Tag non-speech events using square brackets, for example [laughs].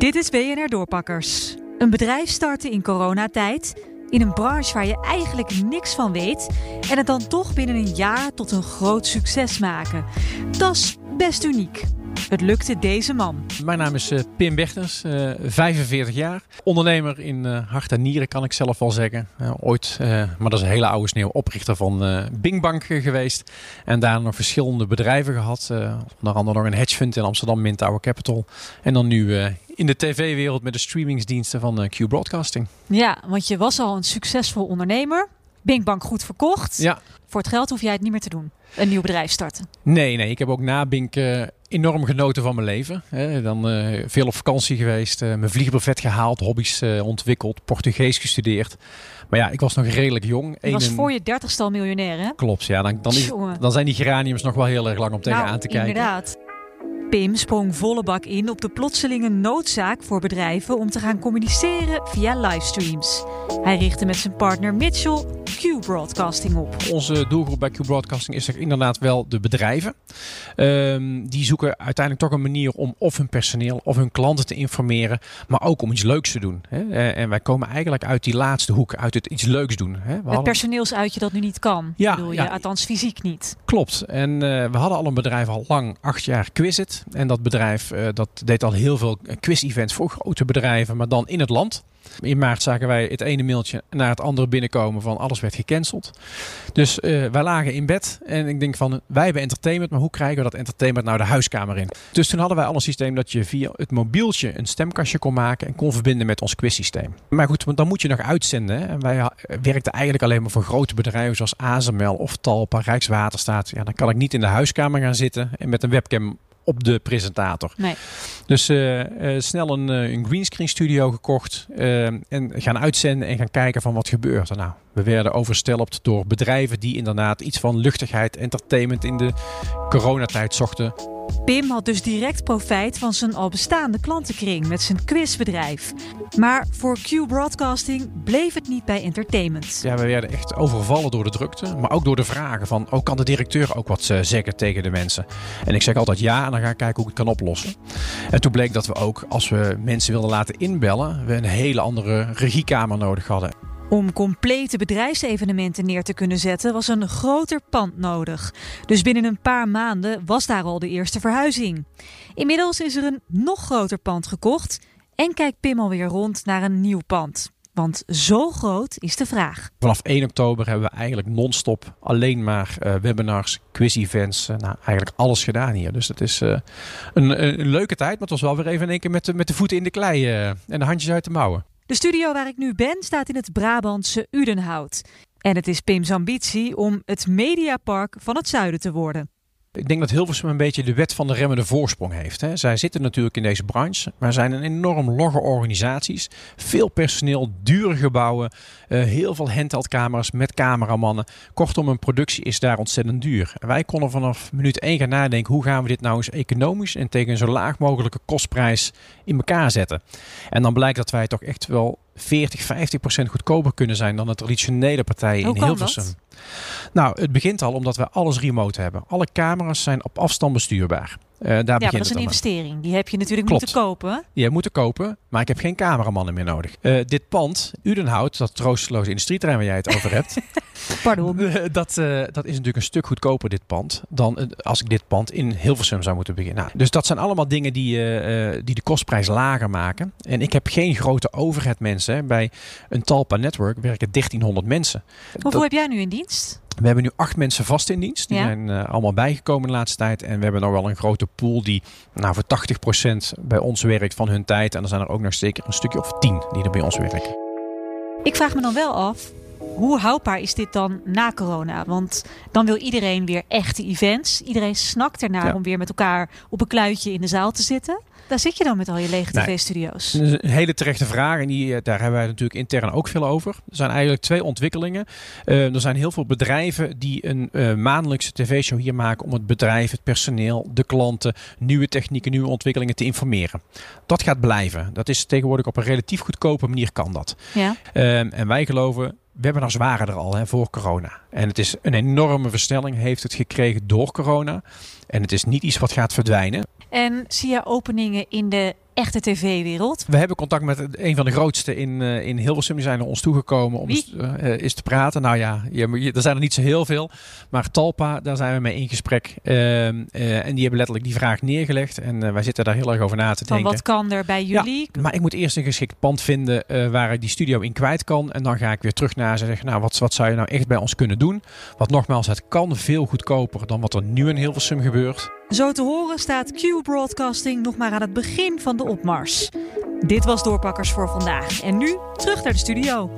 Dit is BNR Doorpakkers. Een bedrijf starten in coronatijd, in een branche waar je eigenlijk niks van weet en het dan toch binnen een jaar tot een groot succes maken. Dat is best uniek. Het lukte deze man. Mijn naam is uh, Pim Bechters, uh, 45 jaar. Ondernemer in uh, hart en nieren kan ik zelf wel zeggen. ooit, maar dat is een hele oude sneeuw, oprichter van Bing Bank geweest. En daarna nog verschillende bedrijven gehad. onder andere nog een hedge fund in Amsterdam, Mint Tower Capital. En dan nu in de tv-wereld met de streamingsdiensten van Q Broadcasting. Ja, want je was al een succesvol ondernemer. Bing Bank goed verkocht. Ja. Voor het geld hoef jij het niet meer te doen. Een nieuw bedrijf starten. Nee, nee. Ik heb ook na Bink uh, enorm genoten van mijn leven. He, dan uh, veel op vakantie geweest. Uh, mijn vliegbuffet gehaald. Hobby's ontwikkeld. Portugees gestudeerd. Maar ja, ik was nog redelijk jong. Je was voor je dertigste al miljonair, hè? Klopt, ja. Dan, dan, is, dan zijn die geraniums nog wel heel erg lang om tegenaan nou, te kijken. inderdaad. Pim sprong volle bak in op de plotselinge noodzaak voor bedrijven om te gaan communiceren via livestreams. Hij richtte met zijn partner Mitchell Q Broadcasting op. Onze doelgroep bij Q Broadcasting is er inderdaad wel de bedrijven. Um, die zoeken uiteindelijk toch een manier om of hun personeel of hun klanten te informeren, maar ook om iets leuks te doen. Hè? Eh, en wij komen eigenlijk uit die laatste hoek, uit het iets leuks doen. Hè? We het hadden... personeelsuitje dat nu niet kan, ja, bedoel je, ja, althans fysiek niet. Klopt. En uh, we hadden al een bedrijf al lang, acht jaar Quizit. En dat bedrijf uh, dat deed al heel veel quiz-events voor grote bedrijven, maar dan in het land. In maart zagen wij het ene mailtje naar het andere binnenkomen van alles werd gecanceld. Dus uh, wij lagen in bed en ik denk van wij hebben entertainment, maar hoe krijgen we dat entertainment nou de huiskamer in? Dus toen hadden wij al een systeem dat je via het mobieltje een stemkastje kon maken en kon verbinden met ons quizsysteem. Maar goed, dan moet je nog uitzenden. Hè? En wij werkten eigenlijk alleen maar voor grote bedrijven zoals ASML of Talpa, Rijkswaterstaat. Ja, dan kan ik niet in de huiskamer gaan zitten en met een webcam op de presentator. Nee. Dus uh, uh, snel een, uh, een greenscreen studio gekocht en gaan uitzenden en gaan kijken van wat gebeurt er nou. We werden overstelpt door bedrijven die inderdaad iets van luchtigheid, entertainment in de coronatijd zochten. Pim had dus direct profijt van zijn al bestaande klantenkring met zijn quizbedrijf. Maar voor Q Broadcasting bleef het niet bij entertainment. Ja, we werden echt overvallen door de drukte, maar ook door de vragen van... oh, kan de directeur ook wat zeggen tegen de mensen? En ik zeg altijd ja en dan ga ik kijken hoe ik het kan oplossen. En toen bleek dat we ook, als we mensen wilden laten inbellen... we een hele andere regiekamer nodig hadden. Om complete bedrijfsevenementen neer te kunnen zetten was een groter pand nodig. Dus binnen een paar maanden was daar al de eerste verhuizing. Inmiddels is er een nog groter pand gekocht en kijkt Pim alweer rond naar een nieuw pand. Want zo groot is de vraag. Vanaf 1 oktober hebben we eigenlijk non-stop alleen maar uh, webinars, quiz-events. Uh, nou, eigenlijk alles gedaan hier. Dus het is uh, een, een, leuke tijd. Maar het was wel weer even in één keer met de, met de voeten in de klei en de handjes uit de mouwen. De studio waar ik nu ben staat in het Brabantse Udenhout. En het is Pim's ambitie om het mediapark van het zuiden te worden. Ik denk dat Hilversum een beetje de wet van de remmende voorsprong heeft. Hè. Zij zitten natuurlijk in deze branche, maar zijn een enorm logge organisaties. Veel personeel, dure gebouwen, uh, heel veel handheldcamera's met cameramannen. Kortom, een productie is daar ontzettend duur. En wij konden vanaf minuut 1 gaan nadenken, hoe gaan we dit nou eens economisch en tegen een zo laag mogelijke kostprijs in elkaar zetten. En dan blijkt dat wij toch echt wel 40, 50 procent goedkoper kunnen zijn dan de traditionele partijen in Hilversum. Dat? Nou, het begint al omdat we alles remote hebben. Alle camera's zijn op afstand bestuurbaar. Uh, daar ja, maar dat is een investering. Die heb je natuurlijk Klopt. moeten kopen. Die heb moeten kopen, maar ik heb geen cameramannen meer nodig. Uh, dit pand, Udenhout, dat troosteloze industrieterrein waar jij het over hebt. [laughs] [laughs] Pardon. dat, uh, dat is natuurlijk een stuk goedkoper, dit pand, dan als ik dit pand in Hilversum zou moeten beginnen. Nou, dus dat zijn allemaal dingen die, die de kostprijs lager maken. En ik heb geen grote overhead mensen. Bij een Talpa Network werken 1300 mensen. Hoeveel dat... heb jij nu in dienst? We hebben nu acht mensen vast in dienst. Die ja. zijn uh, allemaal bijgekomen de laatste tijd. En we hebben nog wel een grote pool die nou, voor 80% bij ons werkt van hun tijd. En er zijn er ook nog zeker een stukje of 10 die er bij ons werken. Ik vraag me dan wel af, hoe houdbaar is dit dan na corona? Want dan wil iedereen weer echte events. Iedereen snakt ernaar ja. om weer met elkaar op een kluitje in de zaal te zitten. Daar zit je dan met al je lege Nee. tv-studio's. Een hele terechte vraag en die, eh, daar hebben wij natuurlijk intern ook veel over. Er zijn eigenlijk twee ontwikkelingen. Uh, er zijn heel veel bedrijven die een uh, maandelijkse tv-show hier maken om het bedrijf, het personeel, de klanten, nieuwe technieken, nieuwe ontwikkelingen te informeren. Dat gaat blijven. Dat is tegenwoordig op een relatief goedkope manier kan dat. Ja. Uh, en wij geloven webinars waren er al hè, voor corona. En het is een enorme versnelling heeft het gekregen door corona. En het is niet iets wat gaat verdwijnen. En zie je openingen in de echte tv-wereld? We hebben contact met een van de grootste in, uh, in Hilversum. Die zijn naar ons toegekomen om eens, uh, eens, te praten. Nou ja, je, er zijn er niet zo heel veel. Maar Talpa, daar zijn we mee in gesprek. Uh, en die hebben letterlijk die vraag neergelegd. En wij zitten daar heel erg over na te van denken. Wat kan er bij jullie? Ja, maar ik moet eerst een geschikt pand vinden waar ik die studio in kwijt kan. En dan ga ik weer terug naar ze zeggen, nou wat, wat zou je nou echt bij ons kunnen doen? Want nogmaals, het kan veel goedkoper dan wat er nu in Hilversum gebeurt. Zo te horen staat Q Broadcasting nog maar aan het begin van de opmars. Dit was Doorpakkers voor vandaag. En nu terug naar de studio.